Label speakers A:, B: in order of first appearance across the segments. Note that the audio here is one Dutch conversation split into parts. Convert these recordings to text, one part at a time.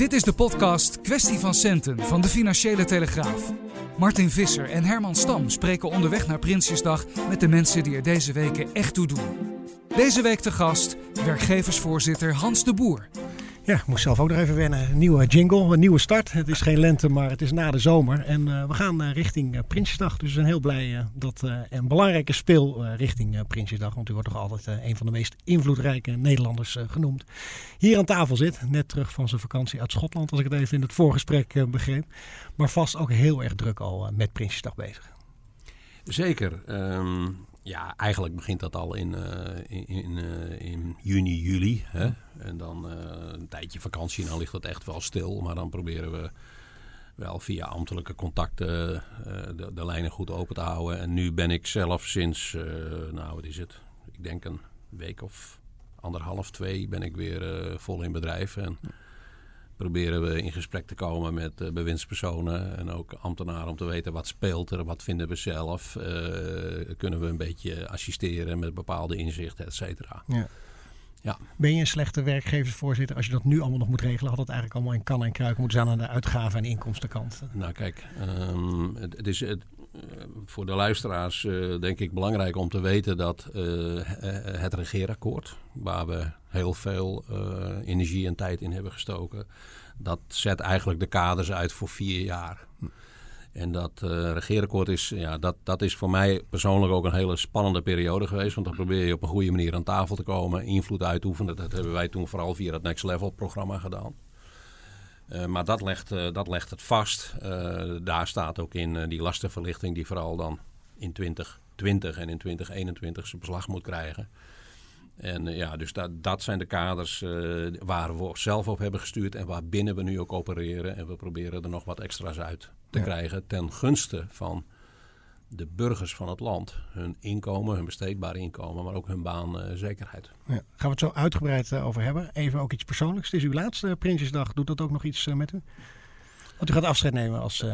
A: Dit is de podcast Kwestie van Centen van de Financiële Telegraaf. Martin Visser en Herman Stam spreken onderweg naar Prinsjesdag met de mensen die er deze weken echt toe doen. Deze week te gast werkgeversvoorzitter Hans de Boer.
B: Ja, moest zelf ook nog even wennen. Een nieuwe jingle, een nieuwe start. Het is geen lente, maar het is na de zomer. En uh, we gaan uh, richting uh, Prinsjesdag. Dus we zijn heel blij dat een belangrijke speel richting Prinsjesdag. Want u wordt toch altijd een van de meest invloedrijke Nederlanders genoemd. Hier aan tafel zit, net terug van zijn vakantie uit Schotland. Als ik het even in het voorgesprek begreep. Maar vast ook heel erg druk al met Prinsjesdag bezig.
C: Zeker. Um, ja, eigenlijk begint dat al in, in, in, in juni, juli. Hè? En dan uh, een tijdje vakantie en dan ligt dat echt wel stil. Maar dan proberen we wel via ambtelijke contacten de, de, lijnen goed open te houden. En nu ben ik zelf sinds, nou wat is het, ik denk een week of anderhalf, twee ben ik weer vol in bedrijf. En proberen we in gesprek te komen met bewindspersonen en ook ambtenaren om te weten wat speelt er, wat vinden we zelf. kunnen we een beetje assisteren met bepaalde inzichten, et cetera. Ja.
B: Ja. Ben je een slechte werkgeversvoorzitter als je dat nu allemaal nog moet regelen? Had het eigenlijk allemaal in kan en kruiken moeten zijn aan de uitgaven- en inkomstenkant?
C: Nou kijk, um, het, het, is het, uh, voor de luisteraars uh, denk ik belangrijk om te weten dat uh, het regeerakkoord, waar we heel veel energie en tijd in hebben gestoken, dat zet eigenlijk de kaders uit voor vier jaar. En dat uh, regeerakkoord is, ja, dat, dat is voor mij persoonlijk ook een hele spannende periode geweest. Want dan probeer je op een goede manier aan tafel te komen, invloed uit te oefenen. Dat hebben wij toen vooral via het Next Level programma gedaan. Uh, maar dat legt, uh, dat legt het vast. daar staat ook in die lastenverlichting die vooral dan in 2020 en in 2021 zijn beslag moet krijgen. En ja, dus dat, dat zijn de kaders waar we zelf op hebben gestuurd en waar binnen we nu ook opereren. En we proberen er nog wat extra's uit te krijgen ten gunste van de burgers van het land. Hun inkomen, hun besteedbare inkomen, maar ook hun baanzekerheid.
B: Ja. Gaan we het zo uitgebreid uh, over hebben. Even ook iets persoonlijks. Het is uw laatste Prinsjesdag. Doet dat ook nog iets met u? Want u gaat afscheid nemen als... Uh...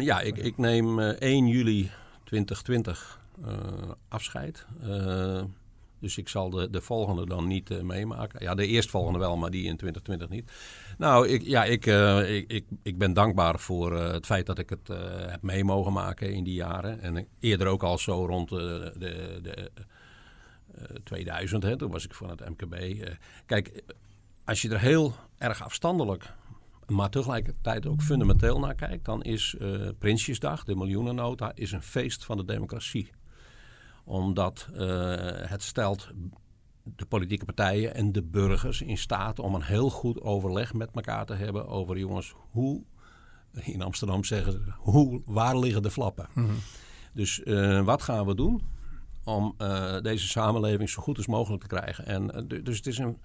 C: ja, ik, ik neem 1 juli 2020 afscheid. Dus ik zal de, de volgende dan niet meemaken. Ja, de eerstvolgende wel, maar die in 2020 niet. Nou, ik, ja, ik, uh, ik, ik, ik, ben dankbaar voor uh, het feit dat ik het heb mee mogen maken in die jaren. En eerder ook al zo rond de, de, de 2000, hè, toen was ik van het MKB. kijk, als je er heel erg afstandelijk, maar tegelijkertijd ook fundamenteel naar kijkt, dan is Prinsjesdag, de miljoenennota, is een feest van de democratie. Omdat het stelt de politieke partijen en de burgers in staat om een heel goed overleg met elkaar te hebben over jongens, hoe, in Amsterdam zeggen ze, hoe, waar liggen de flappen? Mhm. Dus uh, wat gaan we doen om uh, deze samenleving zo goed als mogelijk te krijgen? En uh, dus het is een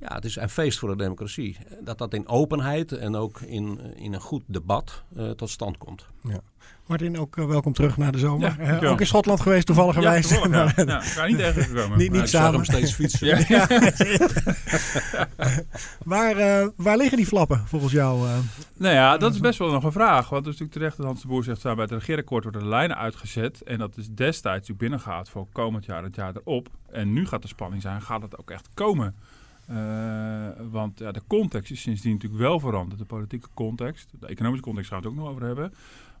C: ja, het is een feest voor de democratie. Dat dat in openheid en ook in, in een goed debat uh, tot stand komt. Ja.
B: Martin, ook uh, welkom terug naar de zomer. Ja, uh, ook in Schotland geweest, toevallig Ja,
D: toevallig, ja. ja, ik ga niet tegengekomen.
B: niet niet samen.
C: hem steeds fietsen.
B: waar, waar liggen die flappen volgens jou?
D: nou ja, dat is best wel nog een vraag. Want het is natuurlijk terecht dat Hans de Boer zegt... bij het regeerakkoord worden de lijnen uitgezet. En dat is destijds binnengaat voor komend jaar, het jaar erop. En nu gaat de spanning zijn, gaat het ook echt komen? Uh, want ja, de context is sindsdien natuurlijk wel veranderd. De politieke context, de economische context gaan we het ook nog over hebben.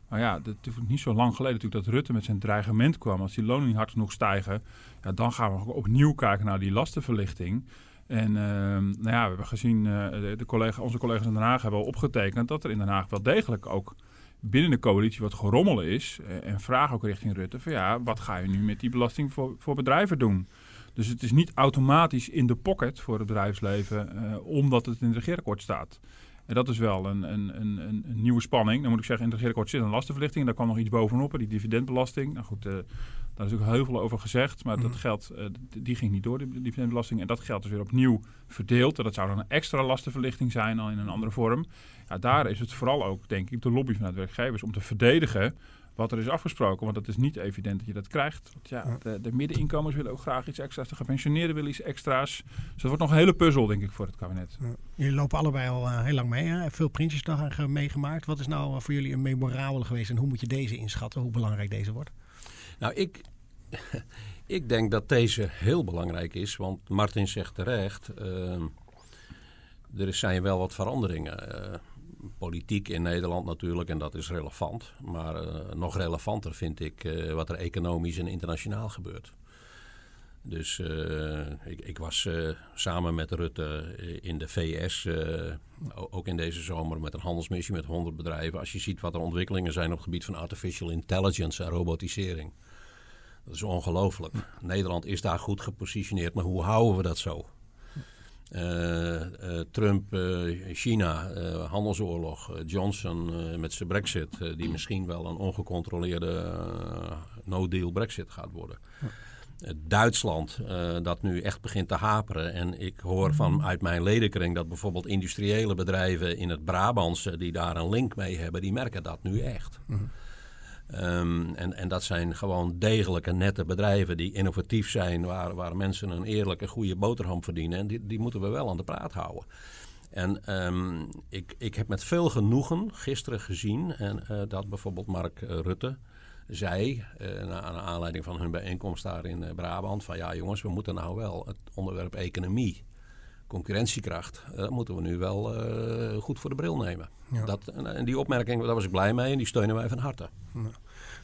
D: Maar ja, het is niet zo lang geleden natuurlijk dat Rutte met zijn dreigement kwam. Als die lonen niet hard genoeg stijgen, ja, dan gaan we opnieuw kijken naar die lastenverlichting. En uh, nou ja, we hebben gezien, uh, de, collega, onze collega's in Den Haag hebben al opgetekend dat er in Den Haag wel degelijk ook binnen de coalitie wat gerommel is. en vragen ook richting Rutte van ja, wat ga je nu met die belasting voor, voor bedrijven doen? Dus het is niet automatisch in de pocket voor het bedrijfsleven, uh, omdat het in het regeerakkoord staat. En dat is wel een, een, een, een nieuwe spanning. Dan moet ik zeggen, in het regeerakkoord zit een lastenverlichting. Daar kwam nog iets bovenop, die dividendbelasting. Nou goed, uh, daar is ook heel veel over gezegd. Maar dat mhm. geld, uh, die ging niet door, de dividendbelasting. En dat geld is weer opnieuw verdeeld. En dat zou dan een extra lastenverlichting zijn, al in een andere vorm. Ja, daar is het vooral ook, denk ik, de lobby vanuit werkgevers om te verdedigen wat er is afgesproken. Want het is niet evident dat je dat krijgt. Want ja, de, de, middeninkomens willen ook graag iets extra's. De gepensioneerden willen iets extra's. Dus dat wordt nog een hele puzzel, denk ik, voor het kabinet. Ja.
B: Jullie lopen allebei al uh, heel lang mee. Hè? Veel Prinsjesdag meegemaakt. Wat is nou uh, voor jullie een memorabel geweest en hoe moet je deze inschatten? Hoe belangrijk deze wordt?
C: Nou, ik, ik denk dat deze heel belangrijk is. Want Martin zegt terecht... Uh, er zijn wel wat veranderingen. Politiek in Nederland natuurlijk, en dat is relevant. Maar uh, nog relevanter vind ik uh, wat er economisch en internationaal gebeurt. Dus uh, ik, ik, was samen met Rutte in de VS, ook in deze zomer, met een handelsmissie met 100 bedrijven. Als je ziet wat er ontwikkelingen zijn op het gebied van artificial intelligence en robotisering. Dat is ongelooflijk. Nederland is daar goed gepositioneerd, maar hoe houden we dat zo? Uh, uh, Trump, uh, China, handelsoorlog, Johnson met zijn brexit, die misschien wel een ongecontroleerde no-deal brexit gaat worden. Duitsland, dat nu echt begint te haperen. En ik hoor van mhm. uit mijn ledenkring dat bijvoorbeeld industriële bedrijven in het Brabantse, die daar een link mee hebben, die merken dat nu echt. Mm Um, en, en dat zijn gewoon degelijke, nette bedrijven die innovatief zijn, waar, waar mensen een eerlijke, goede boterham verdienen. En die, die moeten we wel aan de praat houden. En um, ik, ik heb met veel genoegen gisteren gezien en, uh, dat bijvoorbeeld Mark uh, Rutte zei, uh, na, aanleiding van hun bijeenkomst daar in Brabant, van ja jongens, we moeten nou wel het onderwerp economie, concurrentiekracht, dat moeten we nu wel goed voor de bril nemen. Ja. Dat, en die opmerking, daar was ik blij mee en die steunen wij van harte. Ja.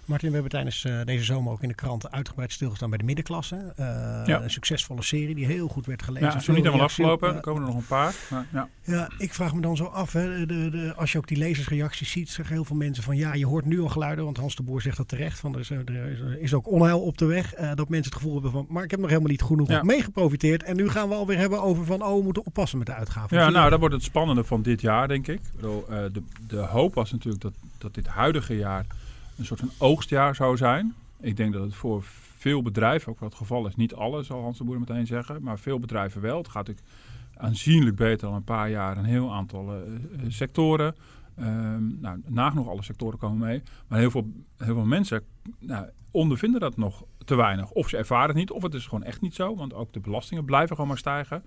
B: Martin, we hebben tijdens uh, deze zomer ook in de krant uitgebreid stilgestaan bij de middenklasse. Uh, ja. Een succesvolle serie die heel goed werd gelezen.
D: Ja, het is niet helemaal afgelopen. Er komen er nog een paar. Maar, ja.
B: ja, ik vraag me dan zo af. Hè, de, de, als je ook die lezersreacties ziet, zeggen heel veel mensen van ja, je hoort nu al geluiden. Want Hans de Boer zegt dat terecht. Van, er, is, er is ook onheil op de weg. Uh, dat mensen het gevoel hebben van, maar ik heb nog helemaal niet genoeg ja. meegeprofiteerd. En nu gaan we alweer hebben over van, oh, we moeten oppassen met de uitgaven.
D: Ja, nou, dat wordt het spannende van dit jaar, denk ik. Bedoel, de, de hoop was natuurlijk dat, dat dit huidige jaar een soort van oogstjaar zou zijn. Ik denk dat het voor veel bedrijven ook wel het geval is. Niet alle, zal Hans de Boer meteen zeggen, maar veel bedrijven wel. Het gaat natuurlijk aanzienlijk beter dan een paar jaar een heel aantal uh, sectoren. Um, nou, nagenoeg alle sectoren komen mee. Maar heel veel, heel veel mensen nou, ondervinden dat nog te weinig. Of ze ervaren het niet, of het is gewoon echt niet zo. Want ook de belastingen blijven gewoon maar stijgen.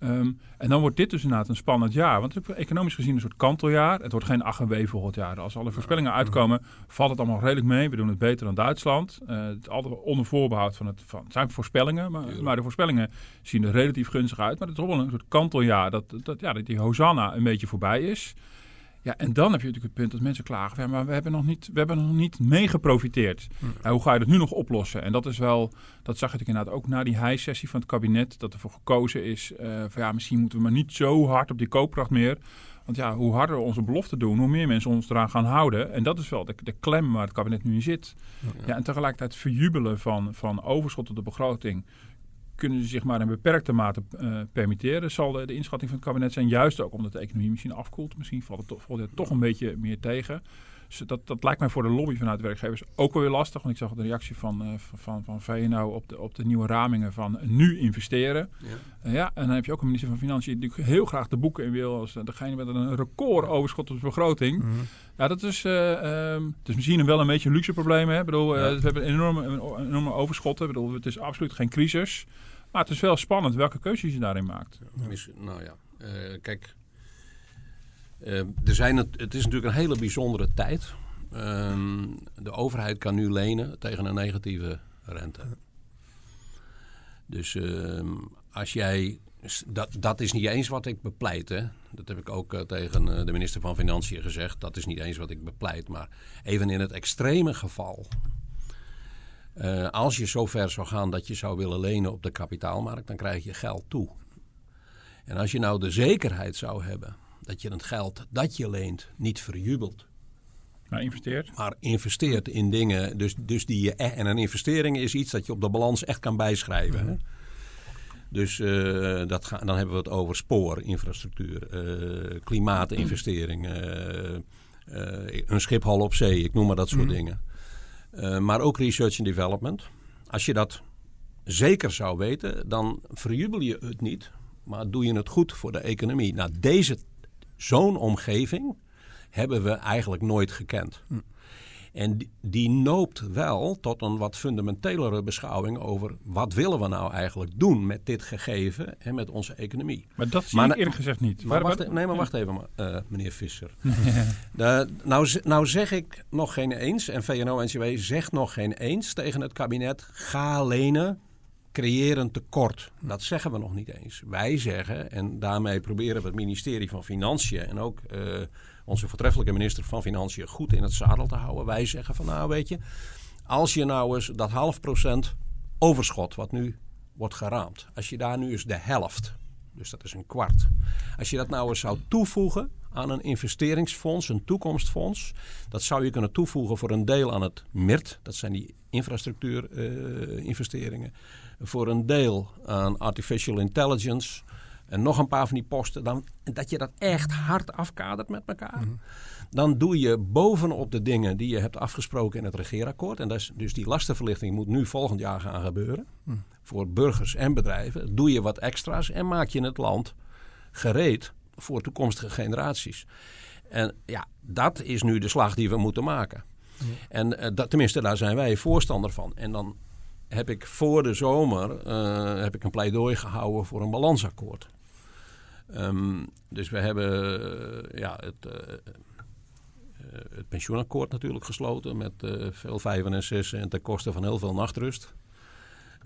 D: Um, en dan wordt dit dus inderdaad een spannend jaar. Want het is economisch gezien een soort kanteljaar. Het wordt geen ach en jaar. Als alle voorspellingen uitkomen, valt het allemaal redelijk mee. We doen het beter dan Duitsland. Uh, het is altijd onder voorbehoud van het, van, zijn voorspellingen. Maar, maar, de voorspellingen zien er relatief gunstig uit. Maar het is toch wel een soort kanteljaar. Dat, dat, ja, dat die Hosanna een beetje voorbij is. Ja, en dan heb je natuurlijk het punt dat mensen klagen. Ja, maar we hebben nog niet, we hebben nog niet mee geprofiteerd. Hm. hoe ga je dat nu nog oplossen? En dat is wel, dat zag ik inderdaad ook na die high-sessie van het kabinet. Dat ervoor gekozen is uh, van ja, misschien moeten we maar niet zo hard op die koopkracht meer. Want ja, hoe harder we onze belofte doen, hoe meer mensen ons eraan gaan houden. En dat is wel de, de klem waar het kabinet nu in zit. Ja, ja. en tegelijkertijd verjubelen van, van overschot op de begroting kunnen ze zich maar in beperkte mate uh, permitteren. Zal de, inschatting van het kabinet zijn, juist ook omdat de economie misschien afkoelt. Misschien valt het, valt het toch een beetje meer tegen. Dus dat, dat lijkt mij voor de lobby vanuit werkgevers ook wel weer lastig. Want ik zag de reactie van, uh, van, van VNO op de, op de nieuwe ramingen van nu investeren. Ja. Uh, ja, en dan heb je ook een minister van Financiën die heel graag de boeken in wil. Als degene met een record overschot op de begroting. Mm -hmm. Ja, dat is, uh, um, het is misschien wel een beetje een luxe probleem. Hè? Ik bedoel, ja. we hebben enorme, enorme overschotten. Ik bedoel, het is absoluut geen crisis. Maar het is wel spannend welke keuzes je daarin maakt.
C: Nou ja, kijk, er zijn het, het is natuurlijk een hele bijzondere tijd. Uh, de overheid kan nu lenen tegen een negatieve rente. Dus uh, als jij. Dat, dat is niet eens wat ik bepleit. Hè? Dat heb ik ook uh, tegen uh, de minister van Financiën gezegd. Dat is niet eens wat ik bepleit. Maar even in het extreme geval. Als je zo ver zou gaan dat je zou willen lenen op de kapitaalmarkt, dan krijg je geld toe. En als je nou de zekerheid zou hebben dat je het geld dat je leent niet verjubelt.
D: Maar investeert?
C: Maar investeert in dingen. Dus, dus die je, en een investering is iets dat je op de balans echt kan bijschrijven. Hè? Dus uh, dat ga, dan hebben we het over spoorinfrastructuur, uh, klimaatinvestering, uh, een schiphal op zee, ik noem maar dat soort mm. dingen. maar ook research and development. Als je dat zeker zou weten, dan verjubel je het niet, maar doe je het goed voor de economie. Nou, deze, zo'n omgeving hebben we eigenlijk nooit gekend. Mm. En die, noopt wel tot een wat fundamentelere beschouwing over wat willen we nou eigenlijk doen met dit gegeven en met onze economie.
D: Maar dat zie maar, ik eerlijk gezegd niet.
C: Maar wacht, nee, maar wacht even, uh, meneer Visser. de, nou, nou zeg ik nog geen eens, en VNO-NCW zegt nog geen eens tegen het kabinet, ga lenen, creëer een tekort. Dat zeggen we nog niet eens. Wij zeggen, en daarmee proberen we het ministerie van Financiën en ook... Uh, onze voortreffelijke minister van Financiën goed in het zadel te houden. Wij zeggen van nou weet je, als je nou eens dat half procent overschot wat nu wordt geraamd, als je daar nu eens de helft, dus dat is een kwart, als je dat nou eens zou toevoegen aan een investeringsfonds, een toekomstfonds, dat zou je kunnen toevoegen voor een deel aan het MIRT, dat zijn die infrastructuurinvesteringen, uh, voor een deel aan artificial intelligence en nog een paar van die posten, dan, dat je dat echt hard afkadert met elkaar. Mhm. Dan doe je bovenop de dingen die je hebt afgesproken in het regeerakkoord. En dat is, dus die lastenverlichting moet nu volgend jaar gaan gebeuren. Mhm. Voor burgers en bedrijven. Doe je wat extra's en maak je het land gereed voor toekomstige generaties. En ja, dat is nu de slag die we moeten maken. En uh, dat, tenminste, daar zijn wij voorstander van. En dan heb ik voor de zomer uh, heb ik een pleidooi gehouden voor een balansakkoord. Um, dus we hebben uh, ja, het, het pensioenakkoord natuurlijk gesloten met veel vijven en zessen en ten koste van heel veel nachtrust.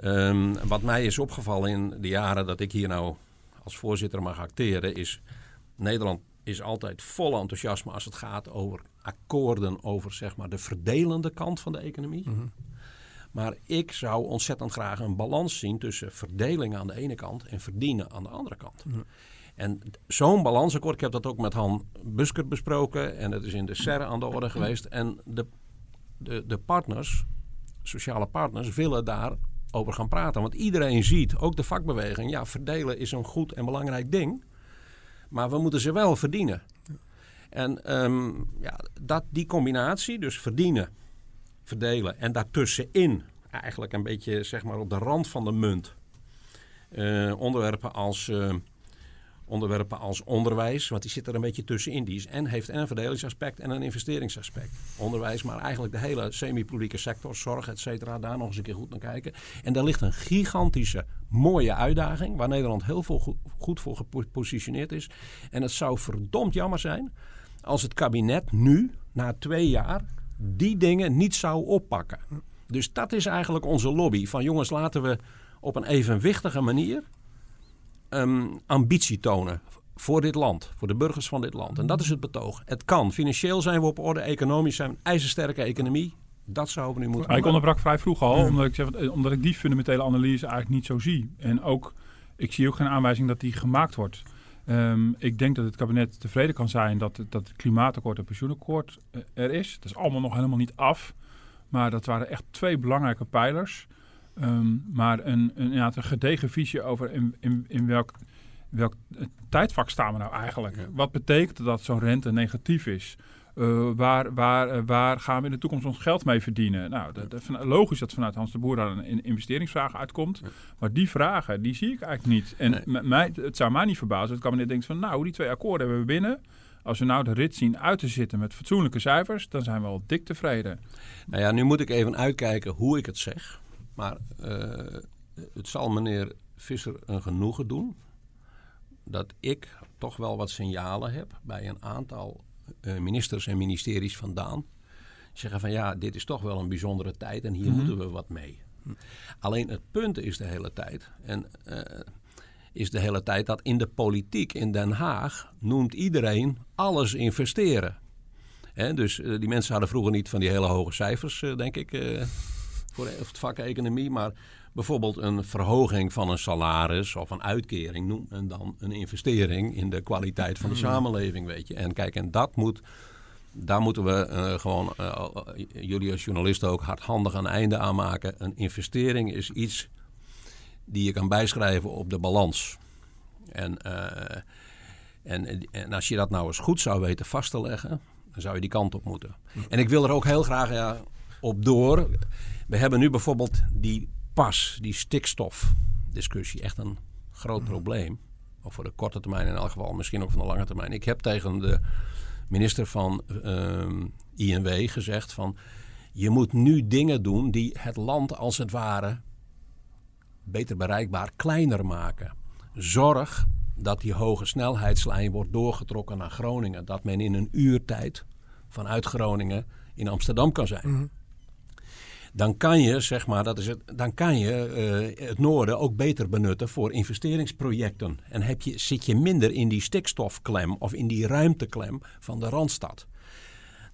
C: Um, wat mij is opgevallen in de jaren dat ik hier nou als voorzitter mag acteren is... Nederland is altijd vol enthousiasme als het gaat over akkoorden over zeg maar, de verdelende kant van de economie. Mm -hmm. Maar ik zou ontzettend graag een balans zien tussen verdeling aan de ene kant en verdienen aan de andere kant. Mm -hmm. En zo'n balansakkoord, ik heb dat ook met Han Busker besproken en het is in de SER aan de orde geweest. En de, de, de partners, sociale partners, willen daar over gaan praten. Want iedereen ziet, ook de vakbeweging, ja, verdelen is een goed en belangrijk ding. Maar we moeten ze wel verdienen. En um, ja, dat, die combinatie, dus verdienen, verdelen en daartussenin eigenlijk een beetje zeg maar op de rand van de munt. Uh, onderwerpen als uh, onderwerpen als onderwijs, want die zit er een beetje tussenin. Die is en heeft en een verdelingsaspect en een investeringsaspect. Onderwijs, maar eigenlijk de hele semi-publieke sector, zorg, et cetera, daar nog eens een keer goed naar kijken. En daar ligt een gigantische, mooie uitdaging, waar Nederland heel veel goed voor gepositioneerd is. En het zou verdomd jammer zijn als het kabinet nu, na twee jaar, die dingen niet zou oppakken. Dus dat is eigenlijk onze lobby. Van jongens, laten we op een evenwichtige manier um, ambitie tonen voor dit land, voor de burgers van dit land. En dat is het betoog. Het kan. Financieel zijn we op orde, economisch zijn we een ijzersterke economie. Dat zouden we nu moeten.
D: Ik onderbrak vrij vroeg al, omdat, ik zeg, omdat ik die fundamentele analyse eigenlijk niet zo zie. En ook, ik zie ook geen aanwijzing dat die gemaakt wordt. Um, ik denk dat het kabinet tevreden kan zijn dat, dat het klimaatakkoord en pensioenakkoord uh, er is. Het is allemaal nog helemaal niet af. Maar dat waren echt twee belangrijke pijlers. Um, maar een, een, ja, een gedegen visie over in, in, in welk, welk tijdvak staan we nou eigenlijk? Wat betekent dat zo'n rente negatief is? Uh, waar, waar, uh, waar gaan we in de toekomst ons geld mee verdienen? Nou, dat, dat, logisch dat vanuit Hans de Boer daar een investeringsvraag uitkomt. Maar die vragen, die zie ik eigenlijk niet. En nee. mij, het zou mij niet verbazen als het kabinet denkt van... nou, die twee akkoorden hebben we binnen. Als we nou de rit zien uit te zitten met fatsoenlijke cijfers... dan zijn we al dik tevreden.
C: Nou ja, nu moet ik even uitkijken hoe ik het zeg. Maar uh, het zal meneer Visser een genoegen doen dat ik toch wel wat signalen heb bij een aantal uh, ministers en ministeries vandaan. Zeggen van ja, dit is toch wel een bijzondere tijd en hier mm -hmm. moeten we wat mee. Alleen het punt is de hele tijd, en uh, is de hele tijd dat in de politiek in Den Haag noemt iedereen alles investeren. He, dus uh, die mensen hadden vroeger niet van die hele hoge cijfers, denk ik voor het vak economie. Maar bijvoorbeeld een verhoging van een salaris of een uitkering noemt men dan een investering in de kwaliteit van de hmm. samenleving, weet je. En kijk, en dat moet, daar moeten we uh, gewoon, uh, jullie als journalisten ook hardhandig een einde aan maken. Een investering is iets die je kan bijschrijven op de balans. En, uh, en, en als je dat nou eens goed zou weten vast te leggen, dan zou je die kant op moeten. En ik wil er ook heel graag ja, op door. We hebben nu bijvoorbeeld die pas, die stikstofdiscussie, echt een groot probleem. Of voor de korte termijn in elk geval, misschien ook van de lange termijn. Ik heb tegen de minister van uh, INW gezegd van... je moet nu dingen doen die het land als het ware beter bereikbaar kleiner maken. Zorg dat die hoge snelheidslijn wordt doorgetrokken naar Groningen. Dat men in een uurtijd vanuit Groningen in Amsterdam kan zijn. Mhm dan kan je, zeg maar, dat is het, dan kan je uh, het noorden ook beter benutten voor investeringsprojecten. En heb je, zit je minder in die stikstofklem of in die ruimteklem van de Randstad.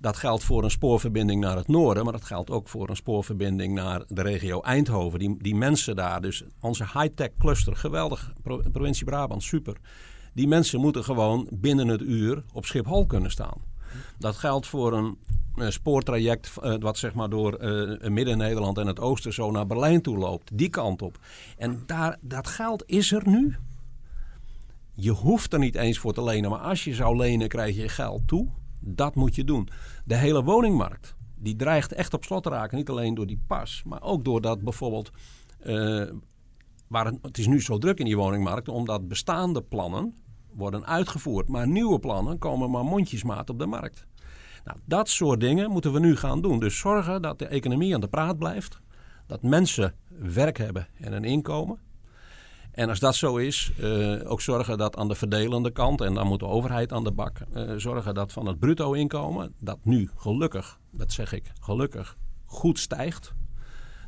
C: Dat geldt voor een spoorverbinding naar het noorden, maar dat geldt ook voor een spoorverbinding naar de regio Eindhoven. Die, die mensen daar, dus onze high-tech cluster, geweldig, provincie Brabant, super. Die mensen moeten gewoon binnen het uur op Schiphol kunnen staan. Dat geldt voor een spoortraject uh, wat zeg maar door uh, Midden-Nederland en het oosten zo naar Berlijn toe loopt. Die kant op. En daar, dat geld is er nu. Je hoeft er niet eens voor te lenen, maar als je zou lenen krijg je geld toe. Dat moet je doen. De hele woningmarkt, die dreigt echt op slot te raken. Niet alleen door die pas, maar ook doordat bijvoorbeeld... Waar het, het is nu zo druk in die woningmarkt, omdat bestaande plannen worden uitgevoerd. Maar nieuwe plannen komen maar mondjesmaat op de markt. Nou, dat soort dingen moeten we nu gaan doen. Dus zorgen dat de economie aan de praat blijft. Dat mensen werk hebben en een inkomen. En als dat zo is, uh, ook zorgen dat aan de verdelende kant, en dan moet de overheid aan de bak, uh, zorgen dat van het bruto inkomen, dat nu gelukkig, dat zeg ik, gelukkig goed stijgt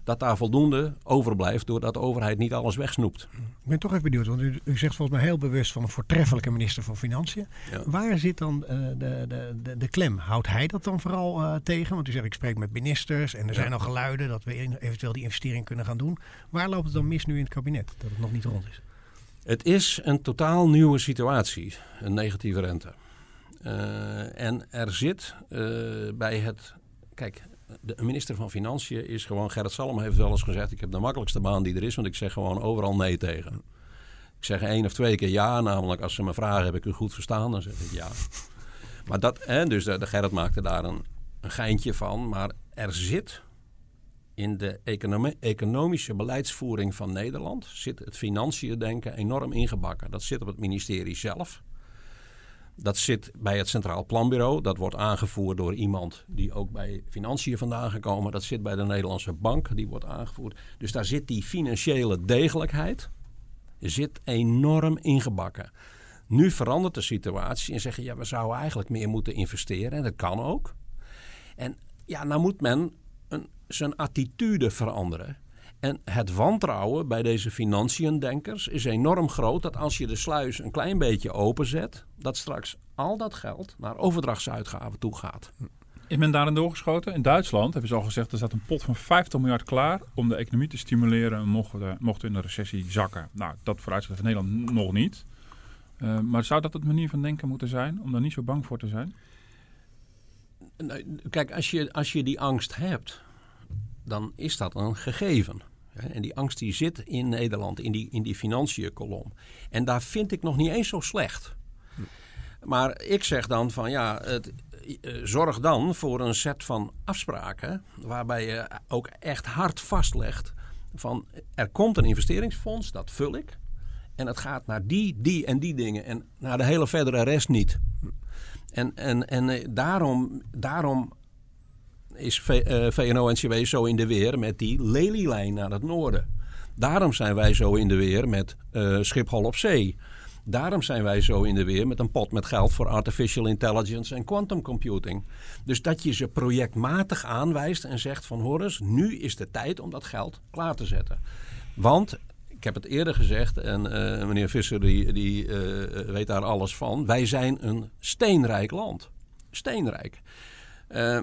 C: dat daar voldoende overblijft doordat de overheid niet alles wegsnoept.
B: Ik ben toch even benieuwd, want u, u zegt volgens mij heel bewust van een voortreffelijke minister van Financiën. Waar zit dan uh, de, de, de, de, klem? Houdt hij dat dan vooral uh, tegen? Want u zegt ik spreek met ministers en er zijn al geluiden dat we eventueel die investering kunnen gaan doen. Waar loopt het dan mis nu in het kabinet dat het nog niet rond is?
C: Het is een totaal nieuwe situatie, een negatieve rente. Uh, en er zit bij het. Kijk, de minister van Financiën is gewoon... Gerrit Salm heeft wel eens gezegd... ik heb de makkelijkste baan die er is... want ik zeg gewoon overal nee tegen. Ik zeg één of twee keer ja. Namelijk als ze me vragen... heb ik u goed verstaan? Dan zeg ik ja. Maar dat... Hè, dus de, Gerrit maakte daar een, geintje van. Maar er zit in de economische beleidsvoering van Nederland... zit het financiën denken enorm ingebakken. Dat zit op het ministerie zelf... Dat zit bij het Centraal Planbureau. Dat wordt aangevoerd door iemand die ook bij financiën vandaan gekomen. Dat zit bij de Nederlandse Bank. Die wordt aangevoerd. Dus daar zit die financiële degelijkheid. Zit enorm ingebakken. Nu verandert de situatie en zeggen ja, we zouden eigenlijk meer moeten investeren. En dat kan ook. En ja, nou moet men een, zijn attitude veranderen. En het wantrouwen bij deze financiëndenkers is enorm groot dat als je de sluis een klein beetje openzet, dat straks al dat geld naar overdrachtsuitgaven toe gaat.
D: Is men daarin doorgeschoten? In Duitsland hebben ze al gezegd, er staat een pot van 50 miljard klaar om de economie te stimuleren mochten mocht in de recessie zakken. Nou, dat vooruitzicht van Nederland nog niet. Uh, maar zou dat het manier van denken moeten zijn, om daar niet zo bang voor te zijn?
C: Kijk, als je, als je die angst hebt, dan is dat een gegeven. En die angst die zit in Nederland, in die, in die financiën kolom. En daar vind ik nog niet eens zo slecht. Maar ik zeg dan van ja, eh, zorg dan voor een set van afspraken waarbij je ook echt hard vastlegt van er komt een investeringsfonds, dat vul ik. En het gaat naar die, die en die dingen en naar de hele verdere rest niet. En, en, en eh, daarom, daarom is VNO-NCW eh, zo in de weer met die lelielijn naar het noorden. Daarom zijn wij zo in de weer met uh, Schiphol op zee. Daarom zijn wij zo in de weer met een pot met geld voor artificial intelligence en quantum computing. Dus dat je ze projectmatig aanwijst en zegt van hoor eens, nu is de tijd om dat geld klaar te zetten. Want, ik heb het eerder gezegd en uh, meneer Visser die, die weet daar alles van. Wij zijn een steenrijk land. Steenrijk. Uh,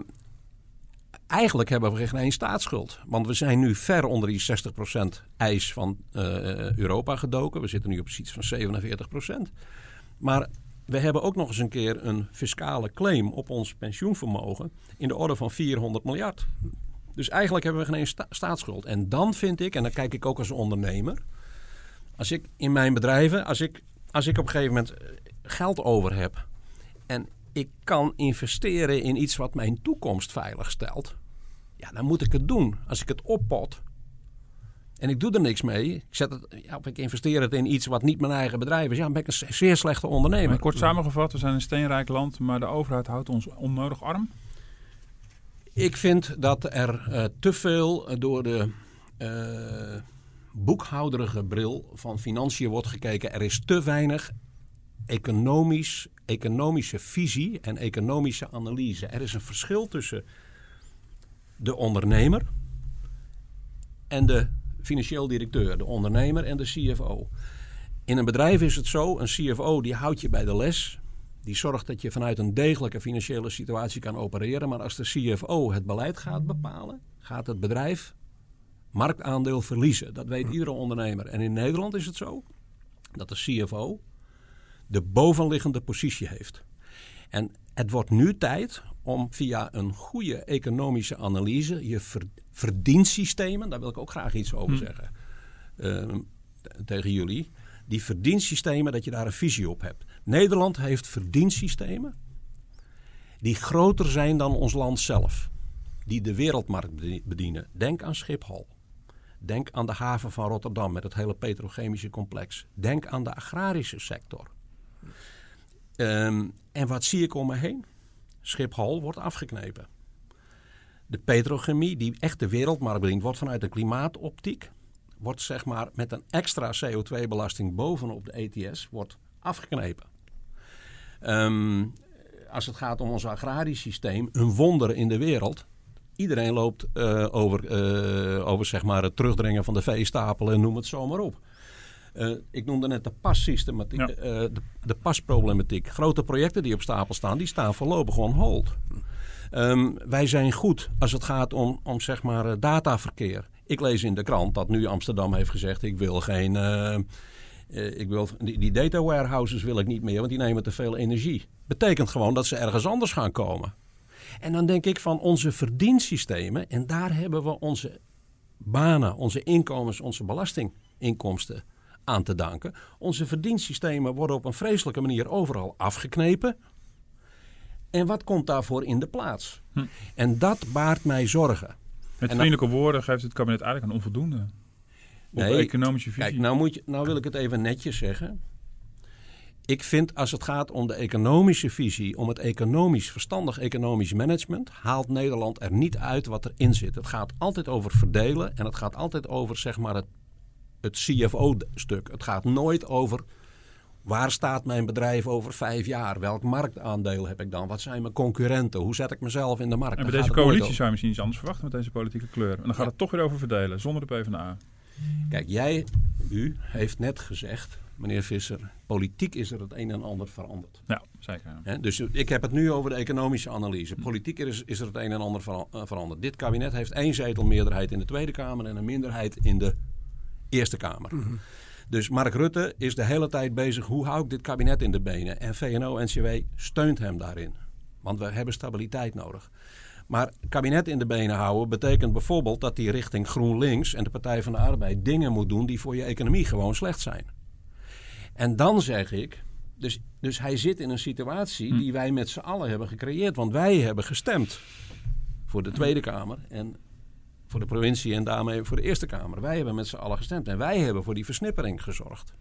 C: eigenlijk hebben we geen staatsschuld. Want we zijn nu ver onder die 60% eis van uh, Europa gedoken. We zitten nu op iets van 47%. Maar we hebben ook nog eens een keer een fiscale claim op ons pensioenvermogen in de orde van 400 miljard. Dus eigenlijk hebben we geen staatsschuld. En dan vind ik, en dan kijk ik ook als ondernemer, Als ik in mijn bedrijven, als ik, als ik op een gegeven moment eh, geld over heb en ik kan investeren in iets wat mijn toekomst veilig stelt, ja, dan moet ik het doen. Als ik het oppot en ik doe er niks mee, ik, zet het, ja, of ik investeer het in iets wat niet mijn eigen bedrijf is, ja, dan ben ik een zeer slechte ondernemer.
D: Maar kort samengevat, we zijn een steenrijk land, maar de overheid houdt ons onnodig arm.
C: Ik vind dat er uh, te veel door de uh, boekhouderige bril van financiën wordt gekeken. Er is te weinig economisch, economische visie en economische analyse. Er is een verschil tussen de ondernemer en de financieel directeur, de ondernemer en de CFO. In een bedrijf is het zo, een CFO die houdt je bij de les. Die zorgt dat je vanuit een degelijke financiële situatie kan opereren. Maar als de CFO het beleid gaat bepalen, gaat het bedrijf marktaandeel verliezen. Dat weet iedere ondernemer. En in Nederland is het zo dat de CFO de bovenliggende positie heeft. En het wordt nu tijd om via een goede economische analyse je verdiensystemen, daar wil ik ook graag iets over hm. zeggen uh, tegen jullie, die verdiensystemen, dat je daar een visie op hebt. Nederland heeft verdiensystemen die groter zijn dan ons land zelf, die de wereldmarkt bedienen. Denk aan Schiphol. Denk aan de haven van Rotterdam met het hele petrochemische complex. Denk aan de agrarische sector. Um, en wat zie ik om me heen? Schiphol wordt afgeknepen. De petrochemie, die echt de wereldmarkt bedient, wordt vanuit de klimaatoptiek, wordt zeg maar met een extra CO2-belasting bovenop de ETS, wordt afgeknepen. Um, als het gaat om ons agrarisch systeem, een wonder in de wereld. Iedereen loopt uh, over, uh, over zeg maar het terugdringen van de veestapelen en noem het zomaar op. Uh, ik noemde net de passystematiek, ja. uh, de, de, pasproblematiek. Grote projecten die op stapel staan, die staan voorlopig gewoon hold. Um, wij zijn goed als het gaat om, om zeg maar uh, dataverkeer. Ik lees in de krant dat nu Amsterdam heeft gezegd: ik wil geen. ik wil, die, die data warehouses wil ik niet meer, want die nemen te veel energie. Betekent gewoon dat ze ergens anders gaan komen. En dan denk ik van onze verdiensystemen, en daar hebben we onze banen, onze inkomens, onze belastinginkomsten aan te danken. Onze verdiensystemen worden op een vreselijke manier overal afgeknepen. En wat komt daarvoor in de plaats? Hm. En dat baart mij zorgen.
D: Met vriendelijke woorden geeft het kabinet eigenlijk een onvoldoende. Op economische visie.
C: Kijk, nou, moet je, nou wil ik het even netjes zeggen. Ik vind als het gaat om de economische visie, om het economisch verstandig economisch management, haalt Nederland er niet uit wat erin zit. Het gaat altijd over verdelen en het gaat altijd over zeg maar, het het CFO-stuk. Het gaat nooit over waar staat mijn bedrijf over vijf jaar? Welk marktaandeel heb ik dan? Wat zijn mijn concurrenten? Hoe zet ik mezelf in de markt?
D: En bij deze coalitie zou je misschien iets anders verwachten met deze politieke kleur. En dan gaat het toch weer over verdelen, zonder de PvdA.
C: Kijk, jij, u, heeft net gezegd, meneer Visser, politiek is er het een en ander veranderd.
D: Ja, zeker.
C: dus ik heb het nu over de economische analyse. Politiek is, is er het een en ander eh, veranderd. Dit kabinet heeft één zetel meerderheid in de Tweede Kamer en een minderheid in de Eerste Kamer. Mhm. Dus Mark Rutte is de hele tijd bezig. Hoe hou ik dit kabinet in de benen? En VNO-NCW steunt hem daarin. Want we hebben stabiliteit nodig. Maar kabinet in de benen houden betekent bijvoorbeeld dat hij richting GroenLinks en de Partij van de Arbeid dingen moet doen die voor je economie gewoon slecht zijn. En dan zeg ik, dus, dus hij zit in een situatie hm. die wij met z'n allen hebben gecreëerd. Want wij hebben gestemd voor de Tweede Kamer. En voor de provincie en daarmee voor de Eerste Kamer. Wij hebben met z'n allen gestemd en wij hebben voor die versnippering gezorgd.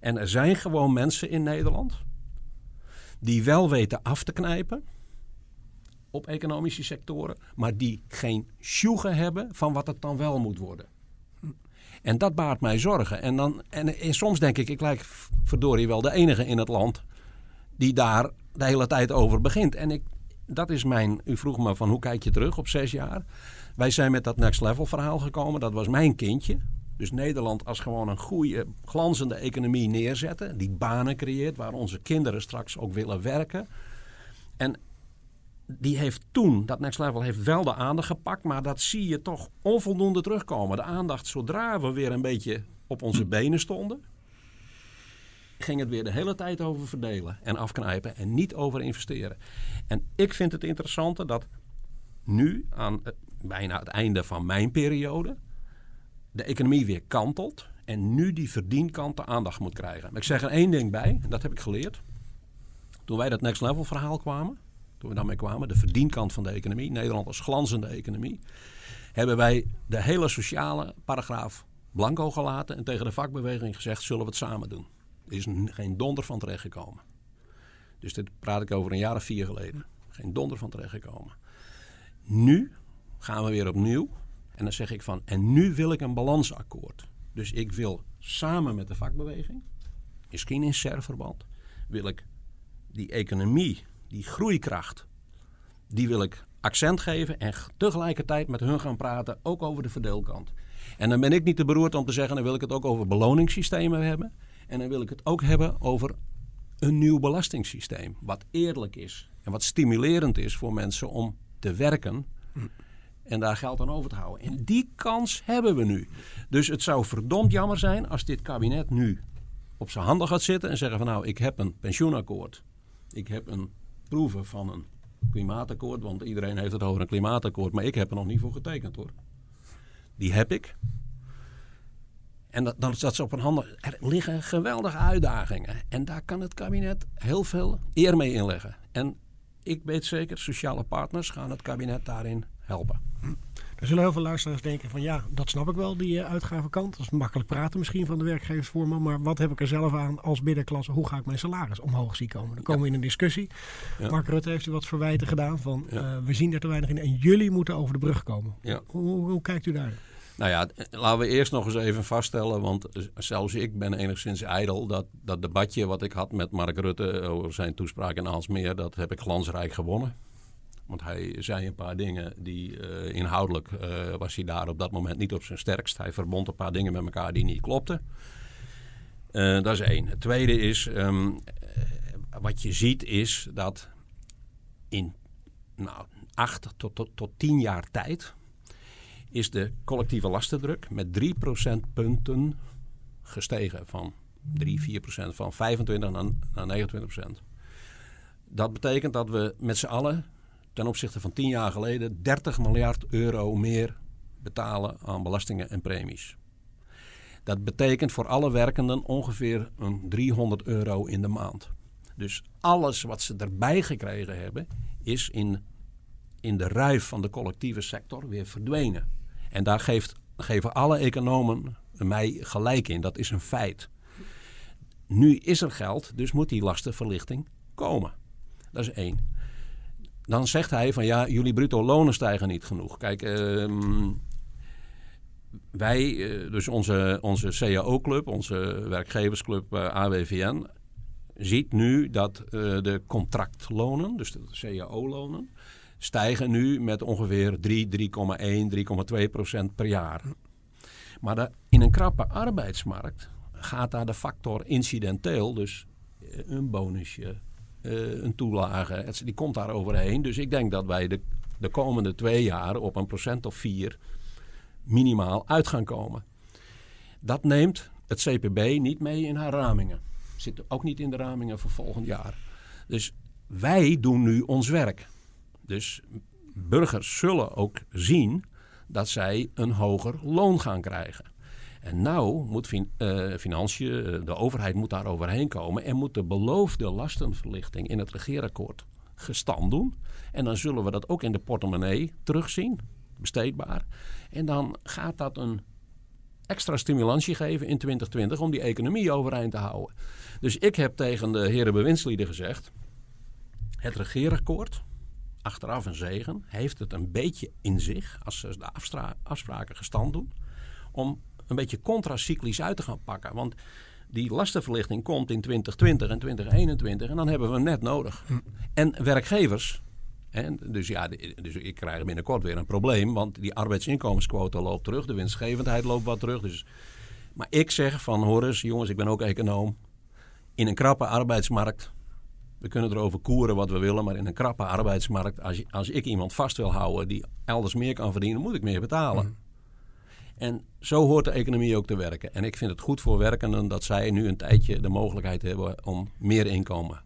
C: En er zijn gewoon mensen in Nederland die wel weten af te knijpen op economische sectoren, maar die geen sjoegen hebben van wat het dan wel moet worden. En dat baart mij zorgen. En, dan, en, en soms denk ik, ik lijk verdorie wel de enige in het land die daar de hele tijd over begint. En ik, dat is mijn, u vroeg me van hoe kijk je terug op zes jaar? Wij zijn met dat next level verhaal gekomen. Dat was mijn kindje. Dus Nederland als gewoon een goede, glanzende economie neerzetten. Die banen creëert waar onze kinderen straks ook willen werken. En die heeft toen, dat next level heeft wel de aandacht gepakt. Maar dat zie je toch onvoldoende terugkomen. De aandacht zodra we weer een beetje op onze benen stonden. Ging het weer de hele tijd over verdelen en afknijpen en niet over investeren. En ik vind het interessante dat nu aan bijna het einde van mijn periode de economie weer kantelt. en nu die verdienkant de aandacht moet krijgen. Maar ik zeg er één ding bij, dat heb ik geleerd. Toen wij dat next level verhaal kwamen, toen we daarmee kwamen, de verdienkant van de economie, Nederland als glanzende economie, hebben wij de hele sociale paragraaf blanco gelaten en tegen de vakbeweging gezegd: zullen we het samen doen? Er is geen donder van terechtgekomen. Dus dit praat ik over een jaar of vier geleden. Geen donder van terechtgekomen. Nu gaan we weer opnieuw. En dan zeg ik van, en nu wil ik een balansakkoord. Dus ik wil samen met de vakbeweging, misschien in serverband, wil ik die economie, die groeikracht, die wil ik accent geven en tegelijkertijd met hun gaan praten, ook over de verdeelkant. En dan ben ik niet te beroerd om te zeggen, dan wil ik het ook over beloningssystemen hebben. En dan wil ik het ook hebben over een nieuw belastingssysteem. Wat eerlijk is en wat stimulerend is voor mensen om te werken. En daar geld aan over te houden. En die kans hebben we nu. Dus het zou verdomd jammer zijn als dit kabinet nu op zijn handen gaat zitten en zeggen van nou, ik heb een pensioenakkoord. Ik heb een proeven van een klimaatakkoord, want iedereen heeft het over een klimaatakkoord, maar ik heb er nog niet voor getekend hoor. Die heb ik. En dat, dan staat ze op een handen. Er liggen geweldige uitdagingen. En daar kan het kabinet heel veel eer mee inleggen. En ik weet zeker, sociale partners gaan het kabinet daarin helpen.
B: Er zullen heel veel luisteraars denken van ja, dat snap ik wel, die uh, uitgavenkant. Dat is makkelijk praten misschien van de werkgeversvoorman. Maar wat heb ik er zelf aan als middenklasse? Hoe ga ik mijn salaris omhoog zien komen? Dan komen we in een discussie. Ja. Mark Rutte heeft u wat verwijten gedaan van ja. uh, we zien er te weinig in. En jullie moeten over de brug komen. Hoe, hoe, hoe kijkt u daar?
C: Nou ja, laten we eerst nog eens even vaststellen, want zelfs ik ben enigszins ijdel. Dat, dat debatje wat ik had met Mark Rutte over zijn toespraak in Aalsmeer, dat heb ik glansrijk gewonnen. Want hij zei een paar dingen die uh, inhoudelijk uh, was hij daar op dat moment niet op zijn sterkst. Hij verbond een paar dingen met elkaar die niet klopten. Uh, dat is één. Het tweede is, um, wat je ziet is dat in nou, acht tot, tot, tot tien jaar tijd is de collectieve lastendruk met 3 procentpunten gestegen. Van 3, 4 procent, van 25 naar, naar 29 procent. Dat betekent dat we met z'n allen ten opzichte van 10 jaar geleden 30 miljard euro meer betalen aan belastingen en premies. Dat betekent voor alle werkenden ongeveer een 300 euro in de maand. Dus alles wat ze erbij gekregen hebben, is in, in de ruif van de collectieve sector weer verdwenen. En daar geeft, geven alle economen mij gelijk in. Dat is een feit. Nu is er geld, dus moet die lastenverlichting komen. Dat is één. Dan zegt hij van ja, jullie bruto lonen stijgen niet genoeg. Kijk, uh, wij, uh, dus onze, onze CAO-club, onze werkgeversclub eh, AWVN, ziet nu dat eh, de contractlonen, dus de CAO-lonen, stijgen nu met ongeveer 3, 3,1, 3,2 procent per jaar. Maar in een krappe arbeidsmarkt gaat daar de factor incidenteel, dus een bonusje, een toelage, die komt daar overheen. Dus ik denk dat wij de, de komende twee jaar op een procent of vier minimaal uit gaan komen. Dat neemt het CPB niet mee in haar ramingen. Zit ook niet in de ramingen voor volgend jaar. Dus wij doen nu ons werk. Dus burgers zullen ook zien dat zij een hoger loon gaan krijgen. En nou moet fin uh, financiën, uh, de overheid moet daar overheen komen en moet de beloofde lastenverlichting in het regeerakkoord gestand doen. En dan zullen we dat ook in de portemonnee terugzien, besteedbaar. En dan gaat dat een extra stimulantie geven in 2020 om die economie overeind te houden. Dus ik heb tegen de heren bewindslieden gezegd: het regeerakkoord, achteraf een zegen, heeft het een beetje in zich, als ze de afspraken gestand doen, om een beetje contracyclisch uit te gaan pakken. Want die lastenverlichting komt in 2020 en 2021 en dan hebben we hem net nodig. Hm. En werkgevers, dus ja, dus ik krijg binnenkort weer een probleem, want die arbeidsinkomensquota loopt terug, de winstgevendheid loopt wat terug. Dus, maar ik zeg van, hoor eens, jongens, ik ben ook econoom. In een krappe arbeidsmarkt we kunnen erover koeren wat we willen, maar in een krappe arbeidsmarkt, als, als ik iemand vast wil houden die elders meer kan verdienen, moet ik meer betalen. Mm. En zo hoort de economie ook te werken. En ik vind het goed voor werkenden dat zij nu een tijdje de mogelijkheid hebben om meer inkomen